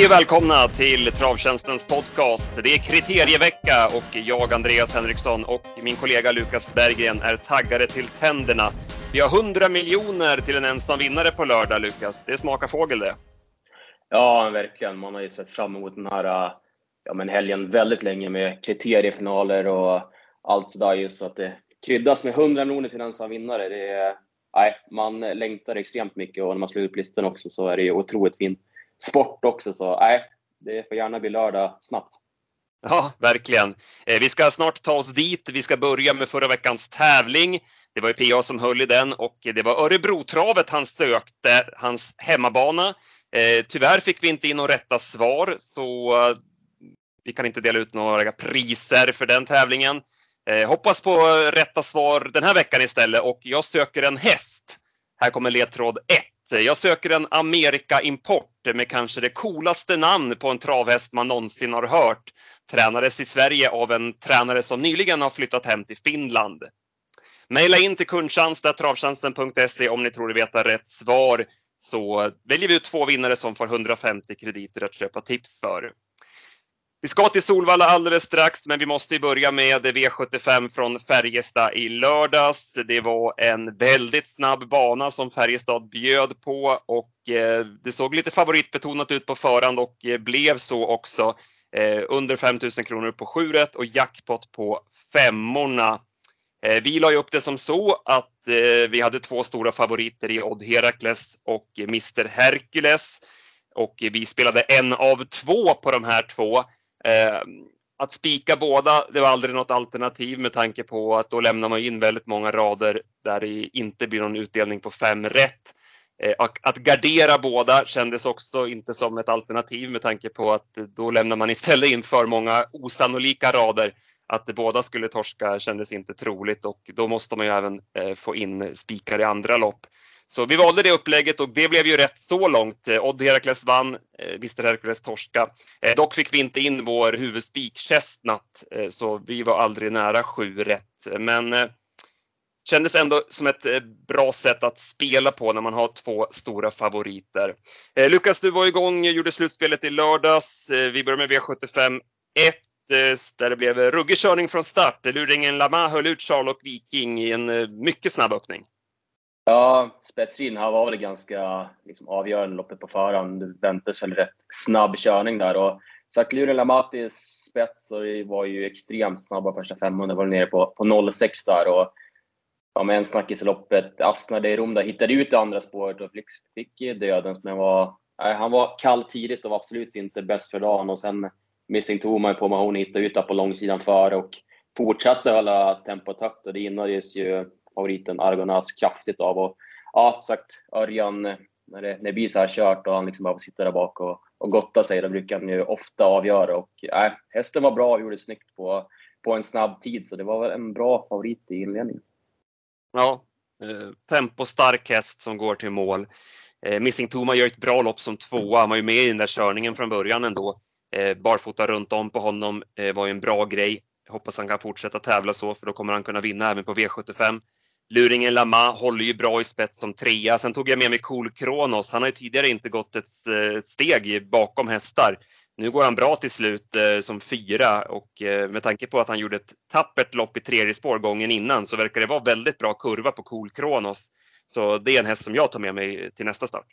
Hej och välkomna till Travtjänstens podcast. Det är kriterievecka och jag, Andreas Henriksson och min kollega Lukas Berggren är taggade till tänderna. Vi har 100 miljoner till en ensam vinnare på lördag, Lukas. Det smakar fågel det. Ja, verkligen. Man har ju sett fram emot den här ja, men helgen väldigt länge med kriteriefinaler och allt sådär. Just så att det kryddas med 100 miljoner till en ensam vinnare. Det är, nej, man längtar extremt mycket och när man slår upp listan också så är det ju otroligt fint sport också. Så nej, det får gärna bli lördag snabbt. Ja, verkligen. Eh, vi ska snart ta oss dit. Vi ska börja med förra veckans tävling. Det var ju PA som höll i den och det var Örebrotravet han sökte, hans hemmabana. Eh, tyvärr fick vi inte in några rätta svar så eh, vi kan inte dela ut några priser för den tävlingen. Hoppas på rätta svar den här veckan istället och jag söker en häst. Här kommer ledtråd 1. Jag söker en Amerika Import med kanske det coolaste namn på en travhäst man någonsin har hört. Tränades i Sverige av en tränare som nyligen har flyttat hem till Finland. Maila in till kundtjänst.travtjänsten.se om ni tror ni vet rätt svar så väljer vi ut två vinnare som får 150 krediter att köpa tips för. Vi ska till Solvalla alldeles strax, men vi måste börja med V75 från Färjestad i lördags. Det var en väldigt snabb bana som Färjestad bjöd på och eh, det såg lite favoritbetonat ut på förhand och eh, blev så också. Eh, under 5000 kronor på 7 och jackpot på femmorna. Vi la ju upp det som så att vi hade två stora favoriter i Odd Herakles och Mr Hercules och vi spelade en av två på de här två. Eh, att spika båda, det var aldrig något alternativ med tanke på att då lämnar man in väldigt många rader där det inte blir någon utdelning på fem rätt. Eh, att gardera båda kändes också inte som ett alternativ med tanke på att då lämnar man istället in för många osannolika rader. Att båda skulle torska kändes inte troligt och då måste man ju även eh, få in spikar i andra lopp. Så vi valde det upplägget och det blev ju rätt så långt. Eh, Odd Herakles vann, eh, Mr Hercules torska. Eh, dock fick vi inte in vår huvudspik Chestnut, så vi var aldrig nära sju rätt. Men kändes ändå som ett bra sätt att spela på när man har två stora favoriter. Lukas, du var igång, gjorde slutspelet i lördags. Vi börjar med V75 1 där det blev ruggig körning från start. Luringen Lama höll ut Charlotte Viking i en mycket snabb öppning. Ja, spetsin här var väl ganska liksom, avgörande loppet på förhand. Det väntades väl rätt snabb körning där. Och Sakluren Lamatis spets var ju extremt snabba första 500, var nere på, på 06 där. Och, ja, med en snackis i loppet. Asna de Rom hittade ut det andra spåret och fick, fick dödens, men var, nej, han var kall tidigt och var absolut inte bäst för dagen. Och sen Missing Toma på Mahoney hittade ut där på långsidan före och fortsatte hålla tempot högt och det gynnades ju favoriten Argonas kraftigt av. Och, ja, sagt, Örjan, när det, när det blir så här kört och han liksom bara får sitta där bak och, och gotta sig, då brukar han ju ofta avgöra. Och, äh, hästen var bra och gjorde snyggt på, på en snabb tid, så det var väl en bra favorit i inledningen. Ja, eh, tempostark häst som går till mål. Eh, Missing Toma gör ett bra lopp som tvåa. Han var ju med i den där körningen från början ändå. Eh, barfota runt om på honom eh, var ju en bra grej. Hoppas han kan fortsätta tävla så, för då kommer han kunna vinna även på V75. Luringen Lama håller ju bra i spets som trea. Sen tog jag med mig Cool Kronos. Han har ju tidigare inte gått ett, eh, ett steg bakom hästar. Nu går han bra till slut eh, som fyra och eh, med tanke på att han gjorde ett tappert lopp i tredje spår gången innan så verkar det vara väldigt bra kurva på Cool Kronos. Så det är en häst som jag tar med mig till nästa start.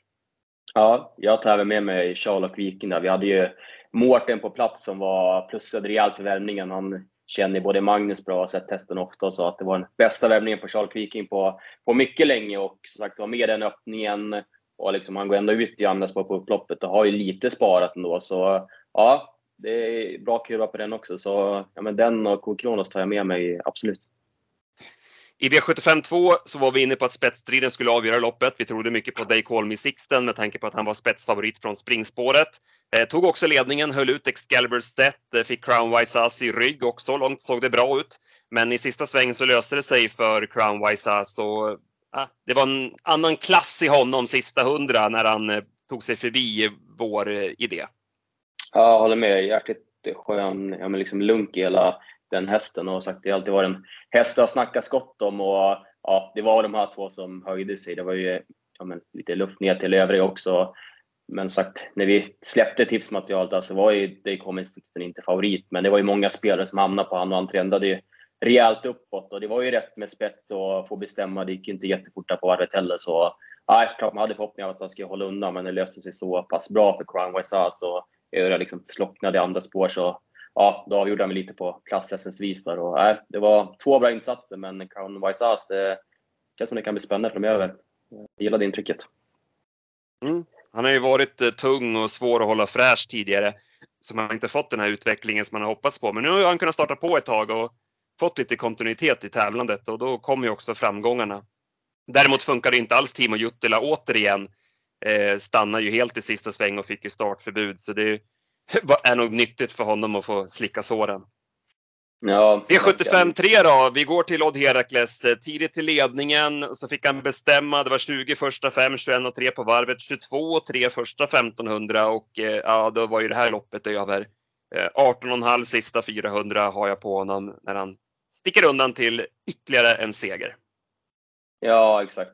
Ja, jag tar även med mig Charlotte Viking där. Vi hade ju Mårten på plats som var plussade rejält för värmningen. Han känner både Magnus bra och har sett testen ofta och sa att det var den bästa värvningen på Charles Viking på, på mycket länge. Och som sagt var med den öppningen och liksom han går ändå ut i andra spår på upploppet och har ju lite sparat ändå. Så ja, det är bra kurva på den också. Så ja, men den och Kokronos tar jag med mig absolut. I V75 2 så var vi inne på att spetsstriden skulle avgöra loppet. Vi trodde mycket på Day Call Me Sixten med tanke på att han var spetsfavorit från springspåret. Eh, tog också ledningen, höll ut Excalibur Stet, eh, fick Crown Wise i rygg också. Långt såg det bra ut. Men i sista svängen så löste det sig för Crown Wise och eh, det var en annan klass i honom sista hundra när han eh, tog sig förbi eh, vår eh, idé. Ja, jag håller med. Jäkligt skön, ja, men liksom lunk i hela den hästen och sagt det har alltid varit en häst det har snackats gott om och ja, det var de här två som höjde sig. Det var ju ja, men, lite luft ner till övriga också. men sagt, när vi släppte tipsmaterialet så var ju Dave Cummins inte favorit. Men det var ju många spelare som hamnade på honom och han trendade ju rejält uppåt. Och det var ju rätt med spets och få bestämma. Det gick ju inte jättefort där på varvet heller. Så nej, klart man hade förhoppningar om att han skulle hålla undan, men det löste sig så pass bra för Crown Wesa. Så Öra liksom slocknade i andra spår. Så ja, då avgjorde han mig lite på klasshästens vis där. Och, nej, det var två bra insatser, men Crown Wesas eh, känns som det kan bli spännande framöver. Jag gillade intrycket. Mm. Han har ju varit eh, tung och svår att hålla fräsch tidigare, så man har inte fått den här utvecklingen som man har hoppats på. Men nu har han kunnat starta på ett tag och fått lite kontinuitet i tävlandet och då kommer ju också framgångarna. Däremot funkar det inte alls Timo Juttila återigen. Eh, stannar ju helt i sista sväng och fick ju startförbud så det är nog nyttigt för honom att få slicka såren. Ja, V75 3 då. Vi går till Odd Herakles. Tidigt till ledningen så fick han bestämma. Det var 20 första 5, 21 och 3 på varvet, 22 och 3 första 1500 och eh, ja, då var ju det här loppet över. 18,5 sista 400 har jag på honom när han sticker undan till ytterligare en seger. Ja, exakt.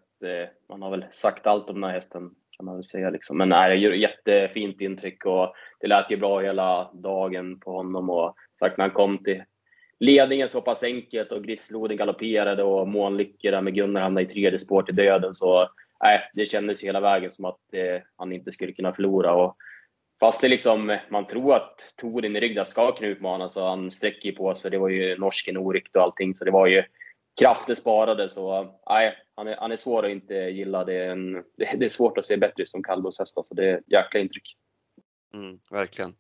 Man har väl sagt allt om den här hästen kan man väl säga. Liksom. Men nej, det gör jättefint intryck och det lät ju bra hela dagen på honom. Och sagt när han kom till ledningen så pass enkelt och Grissloden galopperade och Månlycke där med Gunnar hamnade i tredje spår till döden. Så nej, det kändes ju hela vägen som att eh, han inte skulle kunna förlora. Och fast det liksom, man tror att Torin i rygg ska kunna utmana så han sträcker ju på sig. Det var ju norsken orykt och allting så det var ju krafter sparade. Så nej, han är, han är svår att inte gilla. Det är, en, det är svårt att se bättre som kallblodshäst. Alltså det är jäkla intryck. Mm, verkligen.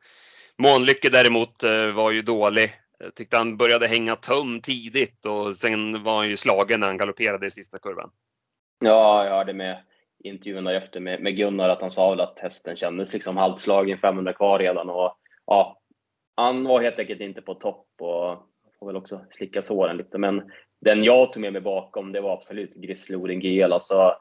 Månlycke däremot eh, var ju dålig. Jag tyckte han började hänga tum tidigt och sen var han ju slagen när han galopperade i sista kurvan. Ja, jag hörde med intervjun efter med, med Gunnar att han sa väl att hästen kändes liksom halvslagen, 500 kvar redan och ja, han var helt enkelt inte på topp och får väl också slicka såren lite. Men den jag tog med mig bakom, det var absolut Grizzly GL. Alltså,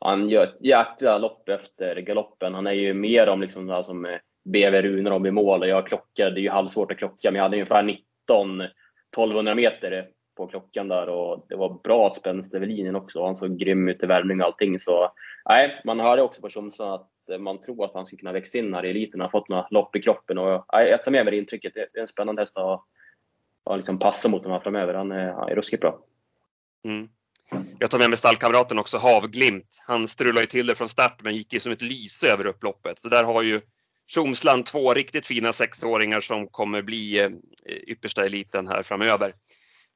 han gör ett jäkla lopp efter galoppen. Han är ju mer om liksom det som eh, BV Runar om i mål och jag klockade, Det är ju halvsvårt att klocka, men jag hade ungefär 19 1200 meter på klockan där och det var bra spänst över linjen också. Han såg grym ut i värmning och allting. Så nej, man hörde också på Tjomsland att eh, man tror att han skulle kunna växa in här i eliten. Han har fått några lopp i kroppen och nej, jag tar med mig det intrycket. Det är en spännande häst att, att liksom passa mot de här framöver. Han är, han är ruskigt bra. Mm. Jag tar med mig stallkamraten också, Havglimt. Han strulade ju till det från start men gick ju som ett lyse över upploppet. Så där har ju Tjomsland två riktigt fina sexåringar som kommer bli eh, yppersta eliten här framöver.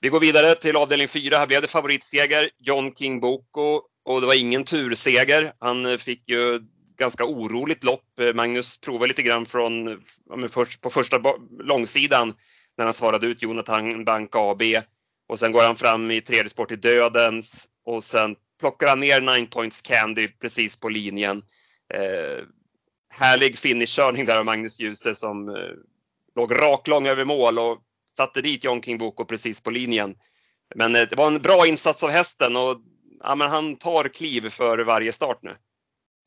Vi går vidare till avdelning 4. Här blev det favoritseger, John King Boko och det var ingen turseger. Han eh, fick ju ganska oroligt lopp. Eh, Magnus provade lite grann från, på första långsidan när han svarade ut Jonathan Bank AB och sen går han fram i tredje sport i dödens och sen plockar han ner Nine Points Candy precis på linjen. Eh, härlig finishkörning där av Magnus Djuse som eh, låg raklång över mål och satte dit John King Boko precis på linjen. Men eh, det var en bra insats av hästen och ja, men han tar kliv för varje start nu.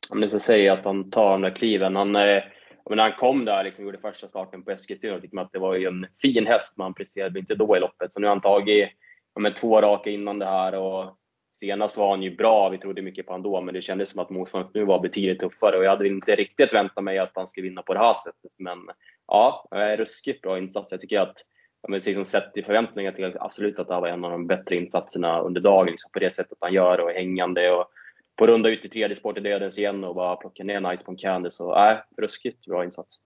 Om det ska säga att han tar de där kliven. Han, eh, när han kom där liksom gjorde första starten på Eskilstuna tyckte man att det var ju en fin häst, men han presterade inte då i loppet. Så nu har han tagit ja, men två raka innan det här och senast var han ju bra. Vi trodde mycket på honom då, men det kändes som att motståndet nu var betydligt tuffare och jag hade inte riktigt väntat mig att han skulle vinna på det här sättet. Men ja, ruskigt bra insats. Jag tycker att men liksom sett i förväntningar tycker jag absolut att det här var en av de bättre insatserna under dagen. Liksom på det sättet han gör och är hängande och på runda ut i tredje sport i dödens igen och bara plocka ner Nice Point Candy. Så äh, ruskigt bra insats.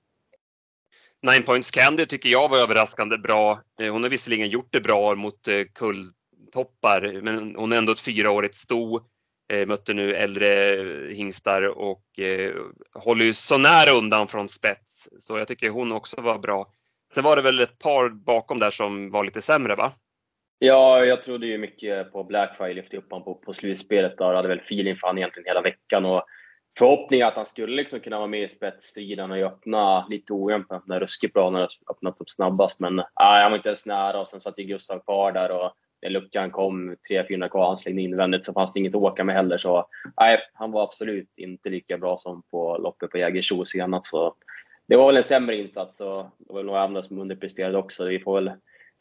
Nine Points Candy tycker jag var överraskande bra. Eh, hon har visserligen gjort det bra mot eh, kulltoppar, men hon är ändå ett fyraårigt sto. Eh, mötte nu äldre hingstar och håller ju så nära undan från spets. Så jag tycker hon också var bra. Sen var det väl ett par bakom där som var lite sämre va? Ja, jag trodde ju mycket på Blackfire, lyfte upp honom på, på slutspelet där. hade väl feeling för honom egentligen hela veckan. Och förhoppning att han skulle liksom kunna vara med i spetsstriden och öppna lite ojämnt när ruskigt bra när öppnat upp snabbast. Men äh, han var inte ens nära och sen satt ju Gustav kvar där och när luckan kom, 3-4 kvar, han slängde invändigt så fanns det inget att åka med heller. Så nej, han var absolut inte lika bra som på loppet på Jägersro senast. Så det var väl en sämre insats och det var några andra som underpresterade också. Vi får väl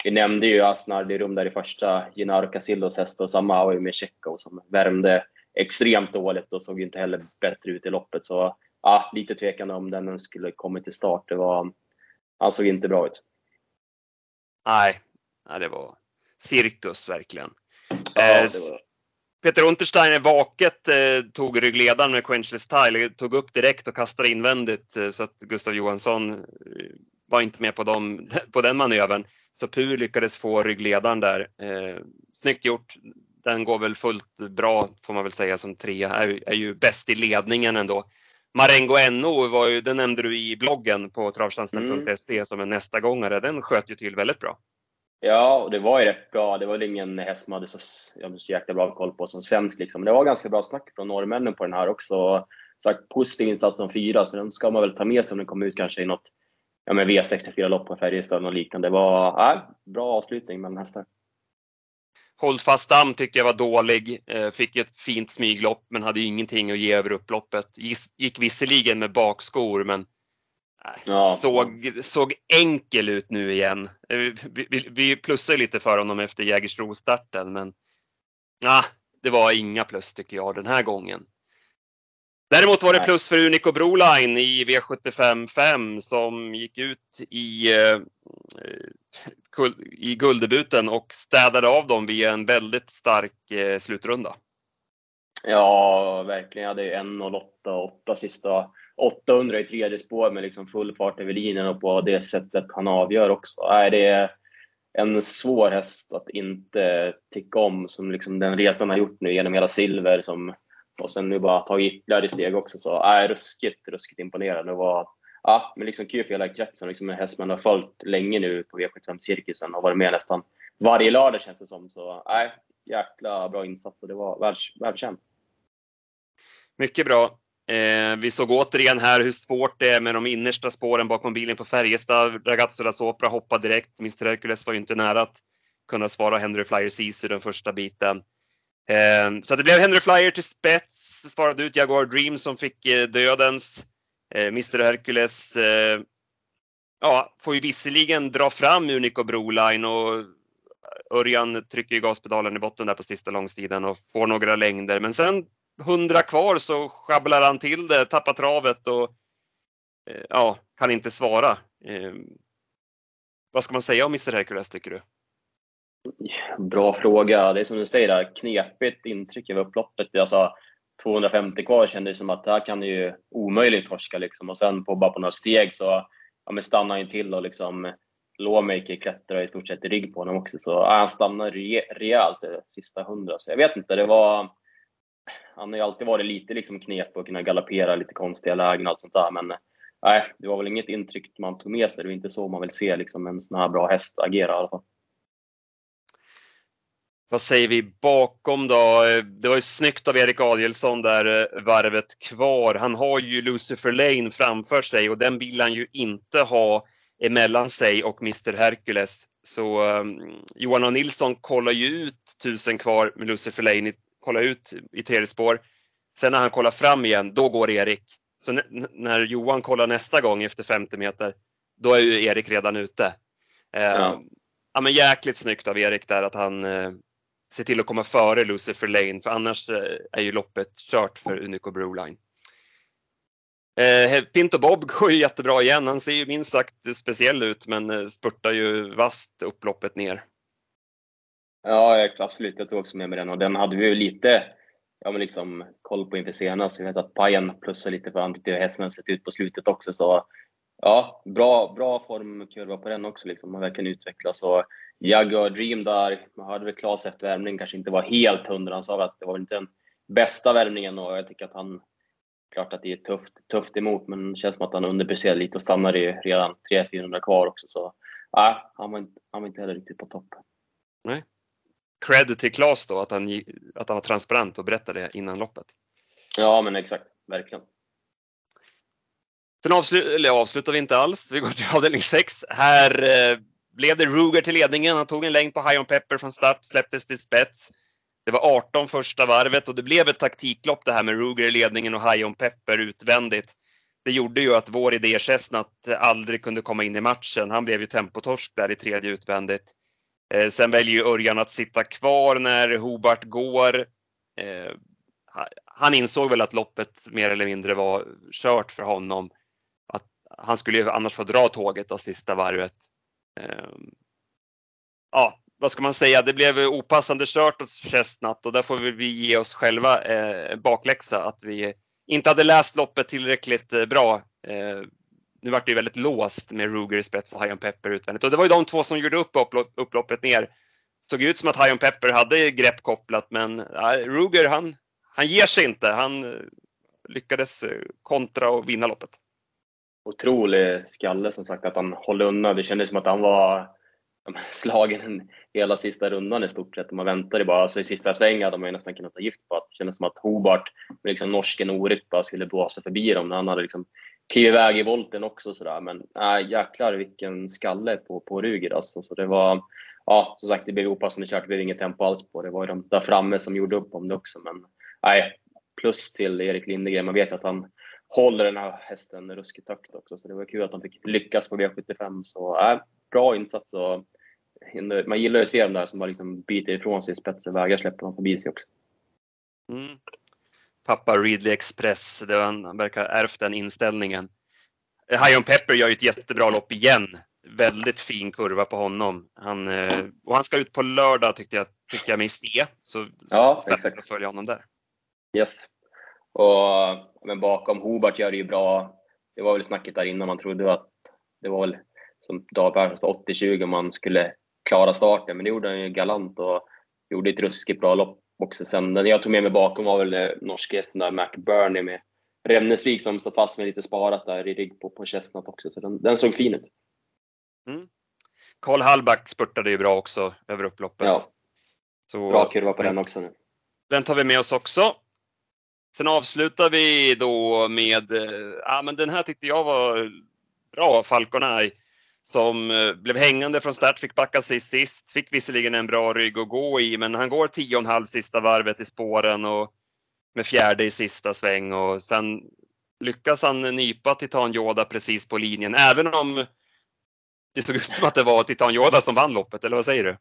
vi nämnde ju Asnar rum där i första, Gennaro Casillos häst och samma var ju med Tjechov som värmde extremt dåligt och såg inte heller bättre ut i loppet. Så ja, lite tvekande om den skulle kommit till start. Det var, han såg inte bra ut. Nej, nej det var cirkus verkligen. Ja, eh, var... Peter Untersteiner vaket eh, tog ryggledaren med Quenchless Tile, tog upp direkt och kastade invändigt eh, så att Gustav Johansson eh, var inte med på, dem, på den manövern. Så Pur lyckades få ryggledaren där. Eh, snyggt gjort. Den går väl fullt bra får man väl säga som trea, är, är ju bäst i ledningen ändå. Marengo NO var ju, den nämnde du i bloggen på travtjänsten.se mm. som en nästa gångare. Den sköt ju till väldigt bra. Ja, och det var ju rätt bra. Det var väl ingen häst man hade så, så jäkla bra koll på som svensk. Liksom. Men det var ganska bra snack från norrmännen på den här också. Sagt, positiv insats som fyra, så den ska man väl ta med sig om den kommer ut kanske i något ja, V64-lopp på Färjestad och liknande. Det var ja, bra avslutning med hästar. Hållfast damm tycker jag var dålig. Eh, fick ett fint smyglopp men hade ingenting att ge över upploppet. Gick visserligen med bakskor men Ja. Såg, såg enkel ut nu igen. Eh, vi, vi, vi plussar lite för honom efter Jägersro-starten men ah, det var inga plus tycker jag den här gången. Däremot var det plus för Unico Broline i V75 5 som gick ut i, eh, i gulddebuten och städade av dem via en väldigt stark eh, slutrunda. Ja, verkligen. Jag hade en 08 8 sista 800 i tredje spår med liksom full fart över linjen och på det sättet han avgör också. Nej, det är en svår häst att inte tycka om, som liksom den resan har gjort nu genom hela silver som, och sen nu bara tagit ytterligare steg också. Så äh, ruskigt, ruskigt imponerande. Det var ja, men liksom kul för hela kretsen. Liksom en häst man har följt länge nu på V75-cirkusen och varit med nästan varje lördag känns det som. Så nej, jäkla bra insats och det var välförtjänt. Mycket bra. Eh, vi såg återigen här hur svårt det är med de innersta spåren bakom bilen på Färjestad. Ragazzo da Sopra hoppade direkt. Mr Hercules var ju inte nära att kunna svara Henry Flyer Sisu den första biten. Eh, så det blev Henry Flyer till spets, svarade ut Jaguar Dream som fick eh, dödens. Eh, Mr Hercules eh, ja, får ju visserligen dra fram Unico Broline och eh, Örjan trycker gaspedalen i botten där på sista långsidan och får några längder. Men sen 100 kvar så sjabblar han till det, tappar travet och eh, ja, kan inte svara. Eh, vad ska man säga om Mr Hercules tycker du? Bra fråga. Det är som du säger, där, knepigt intryck över upploppet. Jag sa 250 kvar kändes som att det här kan ju omöjligt torska liksom. Och sen på bara på några steg så ja, men stannar han till och liksom Lawmaker klättrar i stort sett i rygg på honom också. Så ja, han stannar re rejält de sista hundra. Så jag vet inte, det var han har ju alltid varit lite liksom knep och kunna galoppera lite konstiga lägen och allt sånt där. Men nej, det var väl inget intryck man tog med sig. Det var inte så man vill se liksom en sån här bra häst agera i alla fall. Vad säger vi bakom då? Det var ju snyggt av Erik Adielsson där eh, varvet kvar. Han har ju Lucifer Lane framför sig och den vill han ju inte ha emellan sig och Mr Hercules. Så um, Johan och Nilsson kollar ju ut tusen kvar med Lucifer Lane kolla ut i tredje spår. Sen när han kollar fram igen, då går Erik. Så när Johan kollar nästa gång efter 50 meter, då är ju Erik redan ute. Eh, ja. ja men jäkligt snyggt av Erik där att han se till att komma före Lucifer Lane, för annars eh, är ju loppet kört för Unico Broline. Eh, Pinto Bob går ju jättebra igen. Han ser ju minst sagt speciell ut men eh, spurtar ju vasst upploppet ner. Ja, absolut. Jag tog också med mig den och den hade vi ju lite ja, men liksom, koll på inför senast. Jag vet att Pajen plussade lite för han tyckte hästen sett ut på slutet också. Så ja, bra, bra formkurva på den också. Liksom. Man verkligen utvecklas. Och Jaguar Dream där, man hörde väl Klas efter värmningen kanske inte var helt hundra. Han sa att det var inte den bästa värmningen och jag tycker att han Klart att det är tufft, tufft emot, men det känns som att han underpresterar lite och stannar i redan 300-400 kvar också. Så nej, han var inte, han var inte heller riktigt på topp. Nej, cred till Claes då att han, att han var transparent och berättade det innan loppet. Ja, men exakt. Verkligen. Sen avslu eller avslutar vi inte alls. Vi går till avdelning 6. Här eh, blev det Ruger till ledningen. Han tog en längd på High on Pepper från start, släpptes till spets. Det var 18 första varvet och det blev ett taktiklopp det här med Ruger i ledningen och High on Pepper utvändigt. Det gjorde ju att vår idé Chestnut aldrig kunde komma in i matchen. Han blev ju tempotorsk där i tredje utvändigt. Eh, sen väljer ju Örjan att sitta kvar när Hobart går. Eh, han insåg väl att loppet mer eller mindre var kört för honom. Han skulle ju annars få dra tåget av sista varvet. Ehm, ja, vad ska man säga, det blev opassande kört åt Chestnut och där får vi ge oss själva eh, en bakläxa att vi inte hade läst loppet tillräckligt eh, bra. Ehm, nu vart det ju väldigt låst med Ruger i spets och High Pepper utvändigt och det var ju de två som gjorde upp upploppet ner. Såg ut som att High Pepper hade grepp kopplat men Ruger han, han ger sig inte. Han eh, lyckades kontra och vinna loppet. Otrolig skalle som sagt att han håller undan. Det kändes som att han var slagen hela sista rundan i stort sett. Man väntade bara. Alltså I sista svängen hade man ju nästan kunnat ta gift på att det kändes som att Hobart med liksom norsken Oryk bara skulle blåsa förbi dem. Han hade liksom klivit iväg i volten också sådär. Men äh, jäklar vilken skalle på, på Ruger alltså. Så det var, ja som sagt det blev opassande kört. Det blev inget tempo alls på det. var ju de där framme som gjorde upp om det också. Men nej, plus till Erik Lindegren. Man vet att han håller den här hästen ruskigt högt också. Så det var kul att han fick lyckas på V75. Så äh, bra insats. Och man gillar ju att se dem där som bara liksom biter ifrån sig i spets och vägrar släppa dem förbi sig också. Mm. Pappa Ridley Express, det var, han verkar ha ärvt den inställningen. High on Pepper gör ju ett jättebra lopp igen. Väldigt fin kurva på honom. Han, eh, och han ska ut på lördag tyckte jag, tyckte jag mig se. Så ja, exakt. att följa honom där. Yes. Och men bakom Hobart gör det ju bra. Det var väl snacket där innan man trodde att det var väl som Dahlberg 80-20 om man skulle klara starten, men det gjorde han ju galant och gjorde ett ruskigt bra lopp också. Sen, den jag tog med mig bakom var väl eh, norske hästen där, McBurney med Remnesvik som stod fast med lite sparat där i rygg på, på Chestnut också, så den, den såg fin ut. Mm. Karl Hallback spurtade ju bra också över upploppet. Ja. Så, bra kurva på den också nu. Den tar vi med oss också. Sen avslutar vi då med, eh, ja men den här tyckte jag var bra, Falcon Eye som eh, blev hängande från start, fick backa sig sist, fick visserligen en bra rygg att gå i, men han går 10,5 sista varvet i spåren och med fjärde i sista sväng och sen lyckas han nypa Titan Yoda precis på linjen, även om det såg ut som att det var Titan Yoda som vann loppet, eller vad säger du?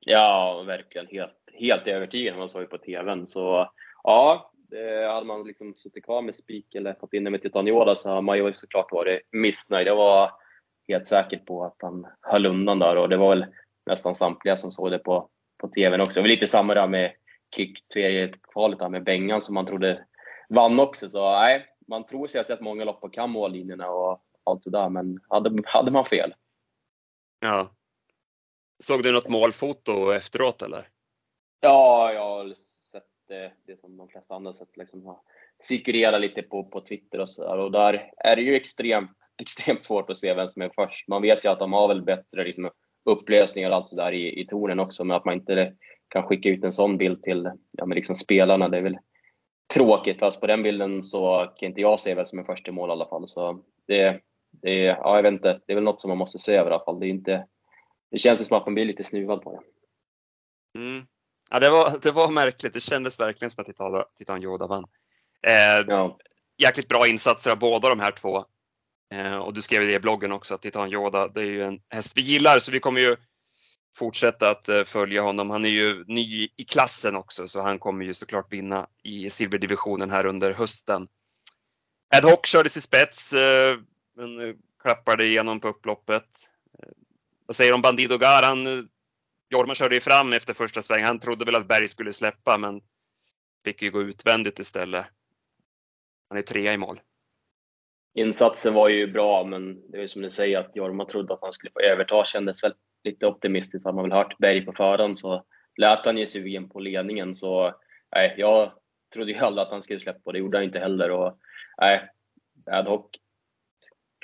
Ja, verkligen helt, helt övertygad man såg ju på TVn. Så ja, det, hade man liksom suttit kvar med spik eller fått in det med Titan Yoda så hade man ju såklart varit missnöjd. Det var helt säker på att han höll undan där och det var väl nästan samtliga som såg det på, på TVn också. Det var lite samma där med kick kvalet där med Bengan som man trodde vann också. Så nej, man tror sig ha sett många lopp på kan mållinjerna och allt sådär, men hade, hade man fel. Ja. Såg du något målfoto efteråt eller? Ja, jag det, som de flesta andra sett. Liksom, cirkulerar lite på, på Twitter och sådär. Och där är det ju extremt, extremt svårt att se vem som är först. Man vet ju att de har väl bättre liksom, upplösningar och allt sådär i, i tornen också, men att man inte kan skicka ut en sån bild till ja, men liksom spelarna, det är väl tråkigt. Fast på den bilden så kan inte jag se vem som är först i mål i alla fall. Så det, det, ja, jag vet inte, det är väl något som man måste se över i alla fall. Det, är inte, det känns som att man blir lite snuvad på det. Mm. Ja, det var, det var märkligt. Det kändes verkligen som att Titan, Titan Yoda vann. Eh, ja. Jäkligt bra insatser av båda de här två. Eh, och du skrev det i bloggen också att Titan Yoda, det är ju en häst vi gillar så vi kommer ju fortsätta att eh, följa honom. Han är ju ny i klassen också så han kommer ju såklart vinna i silverdivisionen här under hösten. Ad hoc kördes i spets eh, men klappade igenom på upploppet. Eh, vad säger du om Bandido Gar? Han, Jorma körde ju fram efter första sväng. Han trodde väl att Berg skulle släppa men fick ju gå utvändigt istället. Han är trea i mål. Insatsen var ju bra, men det är som du säger att Jorma trodde att han skulle få överta. Kändes väl lite optimistiskt. Hade man väl hört Berg på förhand så lät han ju sugen på ledningen. Så nej, jag trodde ju aldrig att han skulle släppa och det gjorde han inte heller. Och, nej, ad hoc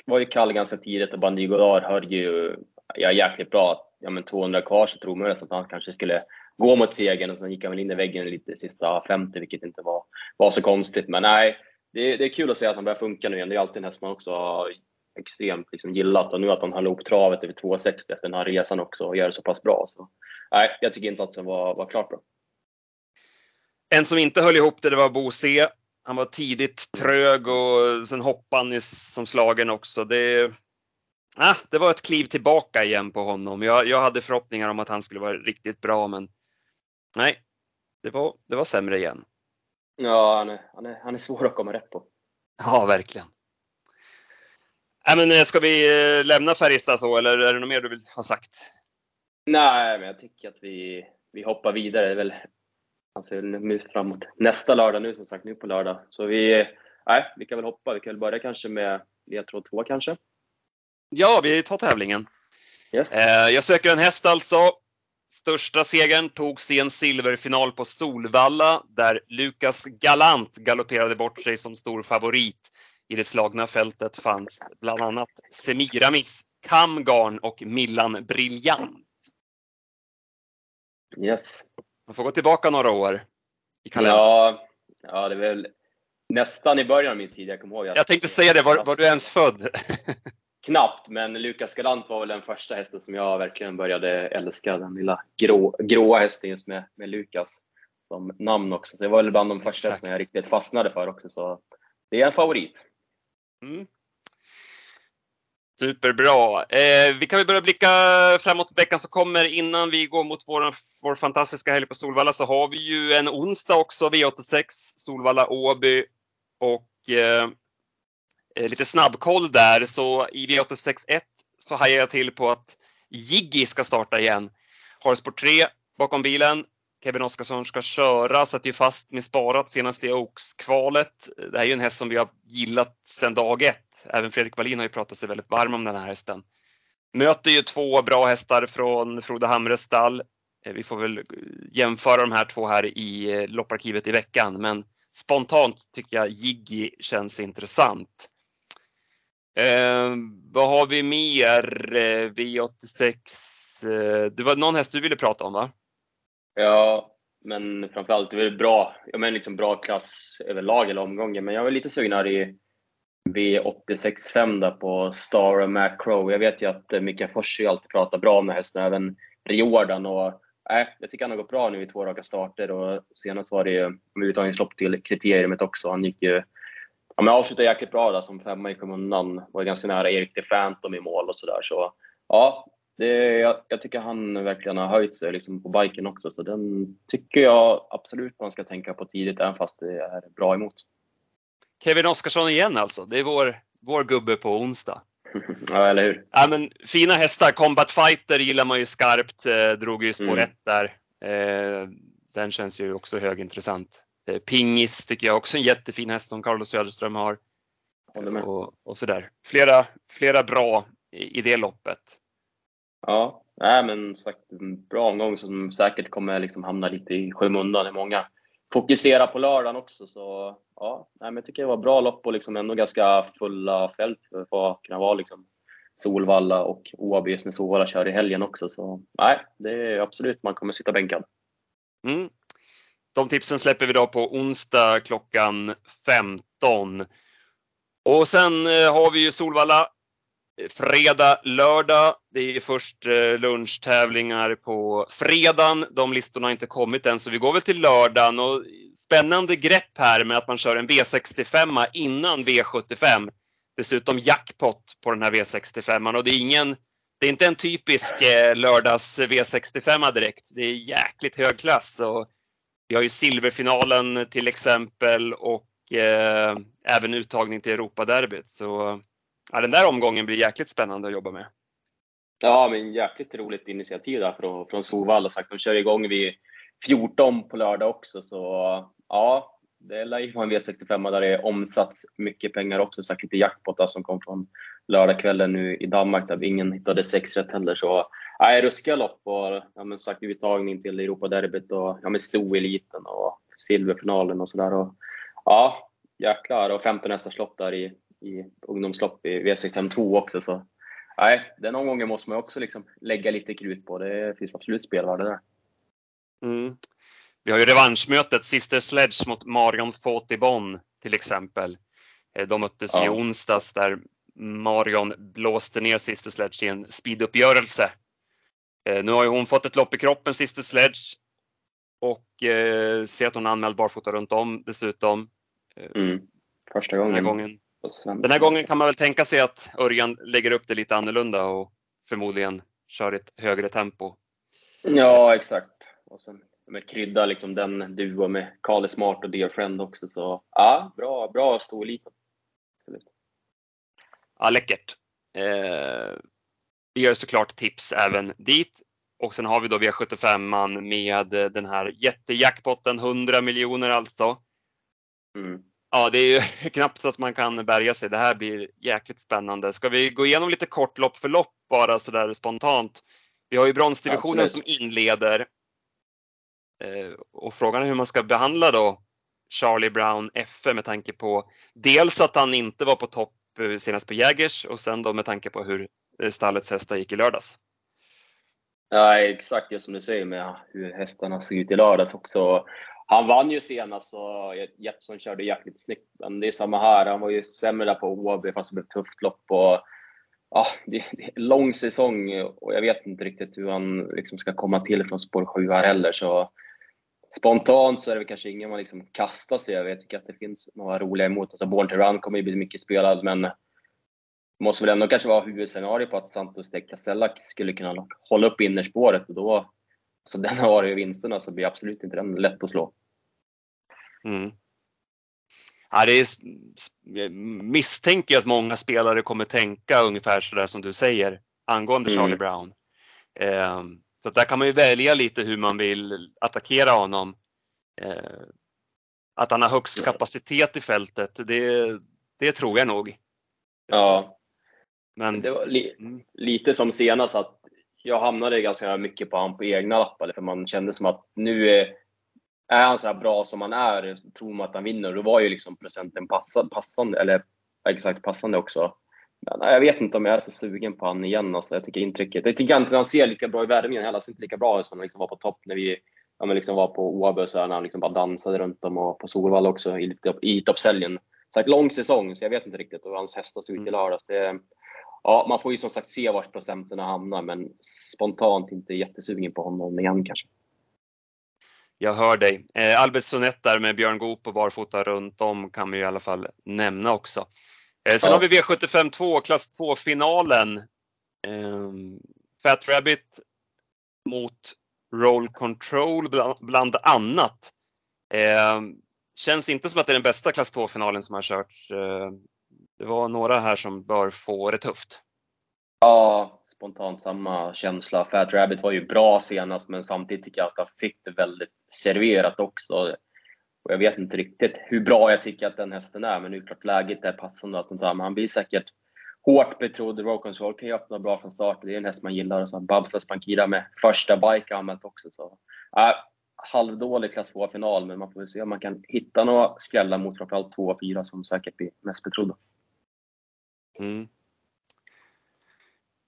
var ju kall ganska tidigt och Bandigodar hörde ju ja, jäkligt bra. Ja, men 200 kvar så tror man nästan att han kanske skulle gå mot segern och sen gick han väl in i väggen lite sista 50 vilket inte var, var så konstigt. Men nej, det är, det är kul att se att han börjar funka nu igen. Det är alltid en häst man också har extremt liksom gillat och nu att han höll ihop travet över 2,60 efter den här resan också och gör det så pass bra. Så, nej, jag tycker insatsen var, var klart bra. En som inte höll ihop det, det var Bo C. Han var tidigt trög och sen hoppade han som slagen också. Det, ah, det var ett kliv tillbaka igen på honom. Jag, jag hade förhoppningar om att han skulle vara riktigt bra men nej, det var, det var sämre igen. Ja, han är, han, är, han är svår att komma rätt på. Ja, verkligen. Äh, men ska vi lämna Färjestad så, eller är det något mer du vill ha sagt? Nej, men jag tycker att vi, vi hoppar vidare. Det är väl alltså, nu framåt nästa lördag nu som sagt, nu på lördag. Så vi, nej, vi kan väl hoppa. Vi kan väl börja kanske med ledtråd 2 kanske. Ja, vi tar tävlingen. Yes. Eh, jag söker en häst alltså. Största segern togs i en silverfinal på Solvalla där Lukas Galant galopperade bort sig som stor favorit. I det slagna fältet fanns bland annat Semiramis, Kamgarn och Millan Briljant. Yes. Man får gå tillbaka några år i kalendern. Ja, ja, det är väl nästan i början av min tid. Jag kommer ihåg. Jag tänkte säga det, var, var du ens född? Knappt, men Lukas Galant var väl den första hästen som jag verkligen började älska. Den lilla grå, gråa hästen just med, med Lukas som namn också. Så det var väl bland de första hästarna jag riktigt fastnade för också. Så det är en favorit. Mm. Superbra. Eh, vi kan väl börja blicka framåt veckan som kommer. Innan vi går mot vår, vår fantastiska helg på Solvalla så har vi ju en onsdag också, V86, Solvalla Åby. Och eh, Eh, lite snabbkoll där, så i V86.1 så hajar jag till på att Jiggy ska starta igen. Har sport 3 bakom bilen. Kevin Oskarsson ska köra, satt ju fast med sparat senast i Oaks-kvalet. Det här är ju en häst som vi har gillat sedan dag ett. Även Fredrik Wallin har ju pratat sig väldigt varm om den här hästen. Möter ju två bra hästar från Frode Hamres stall. Eh, vi får väl jämföra de här två här i eh, lopparkivet i veckan, men spontant tycker jag Jiggy känns intressant. Eh, vad har vi mer? Eh, V86. Eh, det var någon häst du ville prata om va? Ja, men framförallt det är bra, jag menar liksom bra klass överlag eller omgången. Men jag var lite sugen här i V86.5 där på Star och Macro. Jag vet ju att eh, Mikael Fors alltid pratar bra om hästen, även Riordan. Och, äh, jag tycker han har gått bra nu i två raka starter och senast var det ju uttagningslopp till Kriteriet också. Han gick ju ja, men avslutade jäkligt bra där som femma i skymundan. Var ganska nära Erik de Phantom i mål och sådär. Så ja, det, jag, jag, tycker han verkligen har höjt sig liksom på biken också, så den tycker jag absolut man ska tänka på tidigt, även fast det är bra emot. Kevin Oskarsson igen alltså. Det är vår, vår gubbe på onsdag. ja, eller hur? Ja, men fina hästar. Combat Fighter gillar man ju skarpt. Eh, drog ju spår mm. där. Eh, den känns ju också högintressant. Eh, Pingis tycker jag också en jättefin häst som Carlos Söderström har. Och, och sådär. Flera, flera bra i, i det loppet. Ja, nej, men sagt, en bra omgång som säkert kommer liksom hamna lite i skymundan. Många fokuserar på lördagen också. Så ja, nej, men jag tycker det var bra lopp och liksom ändå ganska fulla fält för att kunna vara liksom Solvalla och just när Solvalla kör i helgen också. Så nej, det är absolut man kommer sitta bänkad. Mm. De tipsen släpper vi då på onsdag klockan 15. Och sen eh, har vi ju Solvalla fredag, lördag. Det är först eh, lunchtävlingar på fredagen. De listorna har inte kommit än så vi går väl till lördagen. Och spännande grepp här med att man kör en V65 innan V75. Dessutom jackpot på den här V65 och det är ingen det är inte en typisk eh, lördags V65 direkt. Det är jäkligt hög klass. Och vi har ju silverfinalen till exempel och eh, även uttagning till Europaderbyt. Så ja, den där omgången blir jäkligt spännande att jobba med. Ja, men jäkligt roligt initiativ där från, från Solvalla. Sagt, de kör igång vid 14 på lördag också, så ja, det lär ju vara en V65 där det är omsatts mycket pengar också. Sagt lite jackpottar som kom från lördagskvällen nu i Danmark där ingen hittade sex rätt heller. Så ja, ruskiga lopp och ja, men sagt uttagning till Europaderbyt och ja, men Sto-eliten och silverfinalen och sådär. Ja, jäklar. Och 15 hästars lopp där i i ungdomslopp i V652 också. Så nej, den omgången måste man också liksom lägga lite krut på. Det finns absolut spelvärde där. Mm. Vi har ju revanschmötet Sister Sledge mot Marion Fotibon till exempel. Eh, de möttes ja. i onsdags där Marion blåste ner Sister Sledge i en speeduppgörelse. Eh, nu har ju hon fått ett lopp i kroppen, Sister Sledge. Och eh, ser att hon är anmäld barfota runt om dessutom. Mm. Första gången. Den här gången den här gången kan man väl tänka sig att Örjan lägger upp det lite annorlunda och förmodligen kör ett högre tempo. Ja, exakt. Och sen med krydda liksom den duo med Carly Smart och Dear Friend också. Så ja, bra, bra storliten. Absolut. Ja, läckert. Eh, vi gör såklart tips även dit. Och sen har vi då V75 med den här jättejackpotten, 100 miljoner alltså. Mm. Ja, det är ju knappt så att man kan bärga sig. Det här blir jäkligt spännande. Ska vi gå igenom lite kort lopp för lopp bara sådär spontant? Vi har ju bronsdivisionen Absolut. som inleder. Eh, och frågan är hur man ska behandla då Charlie Brown FF med tanke på dels att han inte var på topp eh, Eh, senast på Jägers och sen då med tanke på hur eh, stallets hästar gick i lördags. Ja, exakt det som du säger med hur hästarna såg ut i lördags också. Han vann ju senast och Jeppsson körde jäkligt snyggt. Men det är samma här. Han var ju sämre där på Åby fast det blev ett tufft lopp. Och, ja, det, det är en lång säsong och jag vet inte riktigt hur han liksom ska komma till från spår 7 här heller. Så spontant så är det kanske ingen man liksom kastar sig över. Jag tycker att det finns några roliga emot. Alltså Born to Run kommer ju bli mycket spelad, men måste väl ändå kanske vara huvudscenario på att Santos de Castella skulle kunna hålla upp innerspåret och då, så den har ju vinsterna så blir absolut inte den lätt att slå. Mm. Ja, det är, misstänker att många spelare kommer tänka ungefär sådär som du säger angående mm. Charlie Brown. Um, så där kan man ju välja lite hur man vill attackera honom. Eh, att han har högst kapacitet i fältet, det, det tror jag nog. Ja. Men, det var li mm. lite som senast att jag hamnade ganska mycket på honom på egna lappar, för man kände som att nu är, är han så här bra som han är, tror man att han vinner. Då var ju liksom procenten passande, eller exakt passande också. Men jag vet inte om jag är så sugen på honom igen. Alltså, jag tycker intrycket. Jag tycker inte han ser lika bra i värmningen heller. Han ser inte lika bra ut som han liksom var på topp när vi ja, men liksom var på så när han liksom bara dansade runt dem och på Solvalla också i, i toppsäljen. Så lång säsong, så jag vet inte riktigt hur hans hästar såg ut i mm. lördags. Det, ja, man får ju som sagt se vart procenterna hamnar, men spontant inte jättesugen på honom igen kanske. Jag hör dig. Eh, Albert Sonett där med Björn Goop och barfota runt om kan vi i alla fall nämna också. Eh, sen ja. har vi V75 2, klass 2-finalen. Eh, Fat Rabbit mot Roll Control bland, bland annat. Eh, känns inte som att det är den bästa klass 2-finalen som har körts. Eh, det var några här som bör få det tufft. Ja, spontant samma känsla. Fat Rabbit var ju bra senast, men samtidigt tycker jag att han fick det väldigt serverat också. Och jag vet inte riktigt hur bra jag tycker att den hästen är, men det är klart läget är passande att men han blir säkert hårt betrodd. Row Control kan ju öppna bra från start. Det är en häst man gillar. Och så Babsas Bankira med första bike anmält också. Så, äh, halvdålig klass 2-final, men man får väl se om man kan hitta några skrällar mot framförallt 2 och 4 som säkert blir mest betrodda. Mm.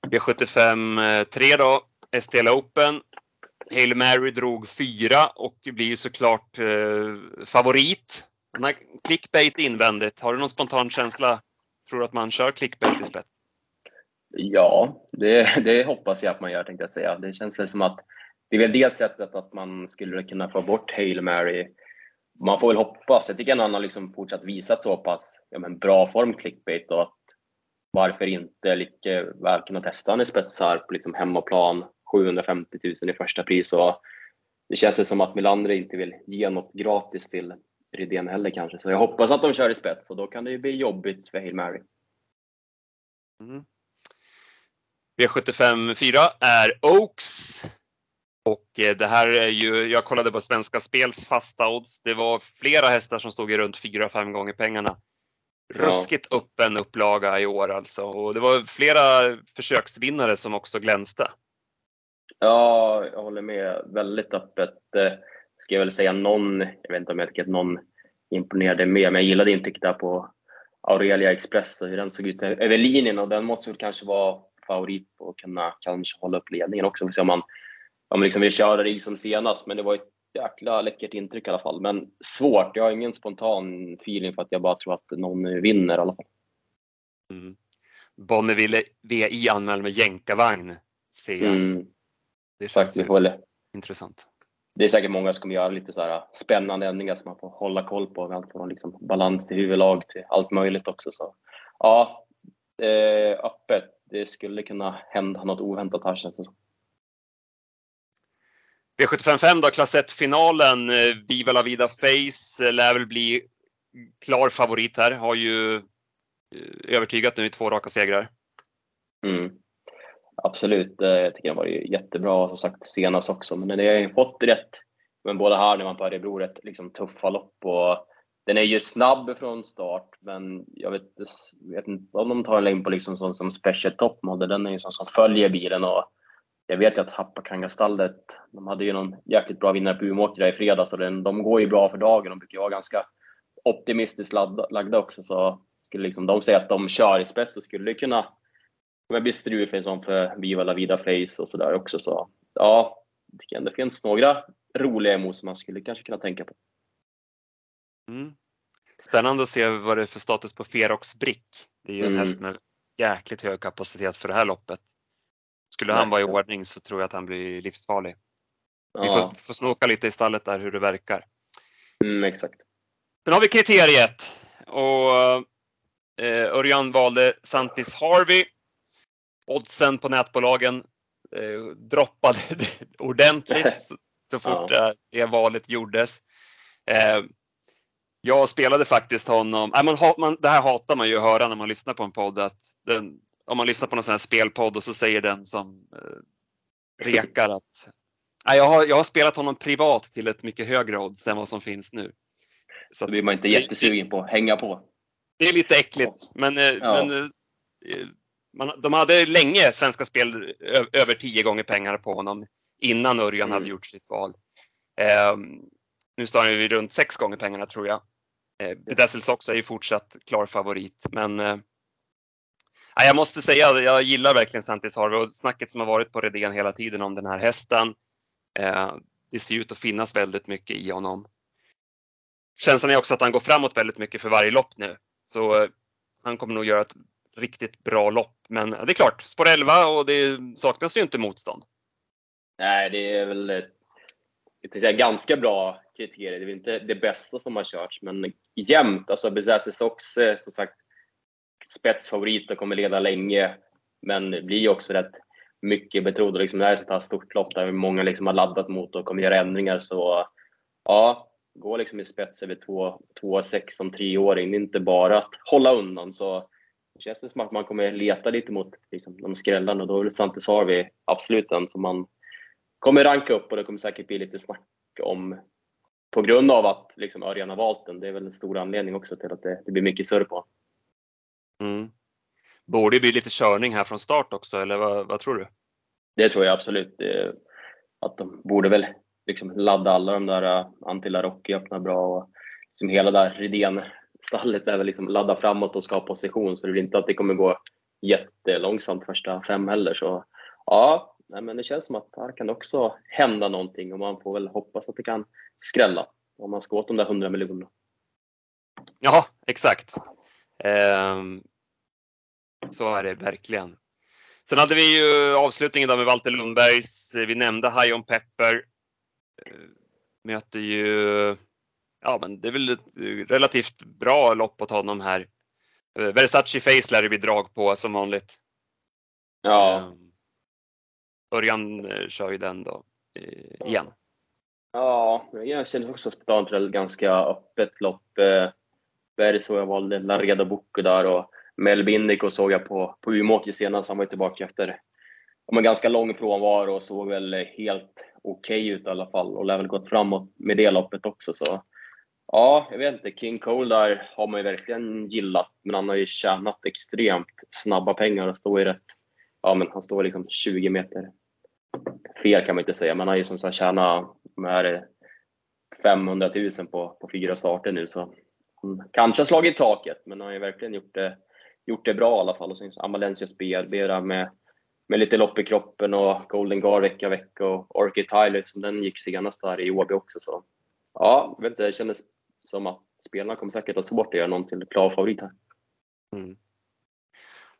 V75 3 eh, då, STL Open. Hail Mary drog fyra och blir ju såklart eh, favorit. Den har clickbait invändigt. Har du någon spontan känsla? Tror du att man kör clickbait i spets? Ja, det, det, hoppas jag att man gör tänkte jag säga. Det känns väl som att det är väl det sättet att man skulle kunna få bort Hail Mary. Man får väl hoppas. Jag tycker att han har liksom fortsatt visat så pass ja, men bra form clickbait och att varför inte lika väl kunna testa han i spetsar på liksom hemmaplan 750 000 i första pris. Och det känns ju som att Melander inte vill ge något gratis till Rydén heller kanske. Så jag hoppas att de kör i spets och då kan det ju bli jobbigt för Hail Mary. Mm. V75 4 är Oaks. Och eh, det här är ju, jag kollade på Svenska Spels fasta odds. Det var flera hästar som stod i runt 4-5 gånger pengarna. Ruskigt öppen upplaga i år alltså. Och det var flera försöksvinnare som också glänste. Ja, jag håller med. Väldigt öppet. Eh, ska jag väl säga någon, jag vet inte om jag tycker att någon imponerade mer, men jag gillade intrycket där på Aurelia Express och hur den såg ut över linjen och den måste väl kanske vara favorit på att kunna kanske hålla upp ledningen också. Så om man, om liksom vill köra det som senast, men det var ett jäkla läckert intryck i alla fall. Men svårt, jag har ingen spontan feeling för att jag bara tror att någon vinner i alla fall. Mm. Bonneville VI anmäld med jänkarvagn ser jag. Mm. Det känns Faktiskt, intressant. Det är säkert många som kommer göra lite så här spännande ändringar som man får hålla koll på. Allt från liksom balans till huvudlag till allt möjligt också. Så, ja, eh, öppet. Det skulle kunna hända något oväntat här känns det som. V755 då, klass 1-finalen. Eh, Viva La Vida Face eh, lär väl bli klar favorit här. Har ju eh, övertygat nu i två raka segrar. Mm. Absolut, eh, jag tycker den var jättebra som sagt senast också. Men den har ju fått rätt, men både här när man på Örebro, rätt liksom, tuffa lopp. Och den är ju snabb från start, men jag vet, vet inte om de tar en längd på liksom sån som Special Top Model. Den är ju sån som följer bilen och jag vet ju att Hapakangastallet. de hade ju någon jäkligt bra vinnare på Umeåker i fredags och den, de går ju bra för dagen. De brukar vara ganska optimistiskt lagda också. Så skulle liksom de säga att de kör i spets så skulle det kunna bli strul sån för Viva La Vida Face och sådär också. Så ja, jag tycker ändå det finns några roliga emot som man skulle kanske kunna tänka på. Mm. Spännande att se vad det är för status på Ferox Brick. Det är ju en mm. häst med jäkligt hög kapacitet för det här loppet. Skulle han vara i ordning så tror jag att han blir livsfarlig. Ja. Vi får, får snoka lite i stallet där hur det verkar. Mm, exakt. Sen har vi kriteriet och eh, Örjan valde Santis Harvey. Oddsen på nätbolagen eh, droppade ordentligt så, så fort ja. det valet gjordes. Eh, jag spelade faktiskt honom, äh, man, man, det här hatar man ju att höra när man lyssnar på en podd, att den, om man lyssnar på någon sån här spelpodd och så säger den som eh, rekar att jag, har, jag har spelat honom privat till ett mycket högre odds än vad som finns nu. Så då blir man inte jättesugen på att hänga på. Det är lite äckligt, men, eh, ja. men eh, man, de hade länge Svenska Spel över tio gånger pengar på honom innan Örjan mm. hade gjort sitt val. Eh, nu står han ju runt sex gånger pengarna tror jag. Eh, Bedazzles också är ju fortsatt klar favorit, men eh, jag måste säga, jag gillar verkligen Santis Harvey och snacket som har varit på Redén hela tiden om den här hästen. Eh, det ser ut att finnas väldigt mycket i honom. Känslan är också att han går framåt väldigt mycket för varje lopp nu. Så eh, han kommer nog göra ett riktigt bra lopp. Men det är klart, spår 11 och det saknas ju inte motstånd. Nej, det är väl ett, säga, ganska bra kriterier. Det är väl inte det bästa som har körts, men jämnt. Alltså Bezazi Sox, eh, som sagt, spetsfavorit och kommer leda länge. Men blir ju också rätt mycket betrodd. Liksom, det här är ett stort lopp där många liksom har laddat mot och kommer göra ändringar. Så ja, gå liksom i spets över 2,6 som treåring. Det är inte bara att hålla undan. Så det känns som att man kommer leta lite mot liksom, de skrällarna. Då är det Santis Harvey absolut den som man kommer ranka upp och det kommer säkert bli lite snack om på grund av att liksom Örjan har valt den. Det är väl en stor anledning också till att det, det blir mycket surr på Mm. Borde det bli lite körning här från start också, eller vad, vad tror du? Det tror jag absolut. Det, att de borde väl liksom ladda alla de där uh, Antilla Rocky öppnar bra och liksom hela där Rydén-stallet är väl liksom ladda framåt och skapa position så det blir inte att det kommer gå jättelångsamt första fem heller. Så ja, nej, men det känns som att här kan det också hända någonting och man får väl hoppas att det kan skrälla om man ska åt de där 100 miljonerna. Ja, exakt. Ehm, så är det verkligen. Sen hade vi ju avslutningen då med Walter Lundbergs, vi nämnde High on Pepper. Ehm, möter ju, ja men det är väl ett relativt bra lopp åt honom här. Ehm, Versace Face lär det bli drag på som vanligt. Ja. Örjan eh, kör ju den då eh, igen. Ja, jag känner också var ett ganska öppet lopp. Eh, Berg såg jag valde Lareda Bocco där och Melby Indico såg jag på, på Umeåker senast. Han var tillbaka efter en ganska lång frånvaro och såg väl helt okej okay ut i alla fall och lär väl gått framåt med det loppet också. Så ja, jag vet inte. King Cole där har man ju verkligen gillat, men han har ju tjänat extremt snabba pengar och står i rätt, ja men han står liksom 20 meter fel kan man inte säga, men han har ju som sagt tjänat, 500 000 på, på fyra starter nu så kanske har slagit taket, men han har ju verkligen gjort det, gjort det bra i alla fall. Och sen Amalensias BRB där med, med lite lopp i kroppen och Golden Guard vecka vecka och Orchid Tyler som den gick senast där i Åby också. Så ja, jag vet inte, det kändes som att spelarna kommer säkert ha svårt att göra någon till klar favorit här. Mm.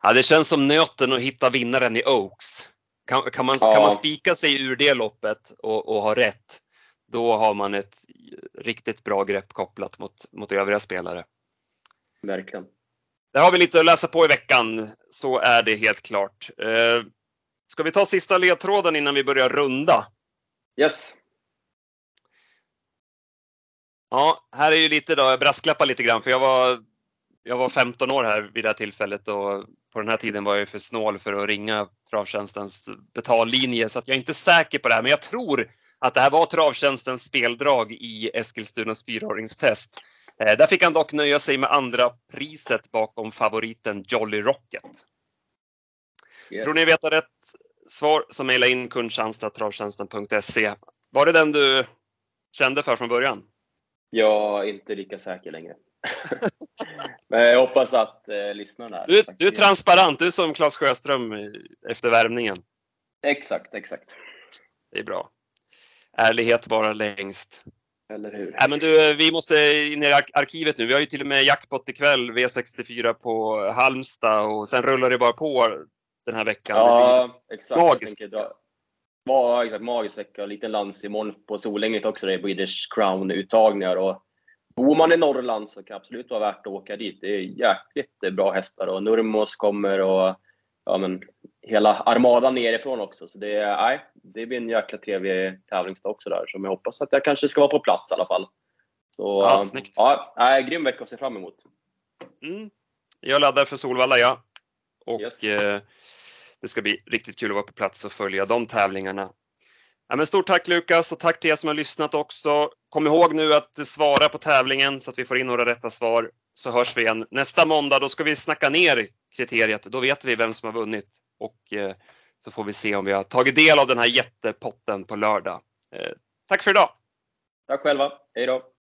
Ja, det känns som nöten att hitta vinnaren i Oaks. Kan, kan man, ja. kan man spika sig ur det loppet och, och ha rätt, då har man ett riktigt bra grepp kopplat mot, mot övriga spelare. Verkligen. Där har vi lite att läsa på i veckan, så är det helt klart. Eh, ska vi ta sista ledtråden innan vi börjar runda? Yes. Ja, här är ju lite då, jag brasklappar lite grann för jag var, jag var 15 år här vid det här tillfället och på den här tiden var jag för snål för att ringa Travtjänstens betallinje så att jag är inte säker på det här men jag tror att det här var Travtjänstens speldrag i Eskilstunas fyraåringstest. Eh, där fick han dock nöja sig med andra priset bakom favoriten Jolly Rocket. Yes. Tror ni vet rätt svar så mejla in kundtjänst.travtjänsten.se. Var det den du kände för från början? Jag är inte lika säker längre. Men jag hoppas att eh, lyssnarna. Du, du är transparent, du är som Claes Sjöström efter värmningen. Exakt, exakt. Det är bra. Ärlighet bara längst. Eller hur? Nej, men du, vi måste in i arkivet nu. Vi har ju till och med jackpot ikväll, V64 på Halmstad och sen rullar det bara på den här veckan. Ja, exakt. Magiskt. Ja, exakt. Magisk vecka. Liten lans imorgon på Solänget också. Det är British Crown-uttagningar. Och bor man i Norrland så kan det absolut vara värt att åka dit. Det är jäkligt bra hästar och Nurmos kommer och ja, men, hela armadan nerifrån också. Så det, nej, det blir en jäkla trevlig tävlingsdag också där som jag hoppas att jag kanske ska vara på plats i alla fall. Så ja, snyggt. ja nej, grym vecka att se fram emot. Mm. Jag laddar för Solvalla ja. Och yes. eh, det ska bli riktigt kul att vara på plats och följa de tävlingarna. Ja, men stort tack Lukas och tack till er som har lyssnat också. Kom ihåg nu att svara på tävlingen så att vi får in några rätta svar. Så hörs vi igen nästa måndag. Då ska vi snacka ner kriteriet. Då vet vi vem som har vunnit och eh, så får vi se om vi har tagit del av den här jättepotten på lördag. Eh, tack för idag! Tack själva! Hej då!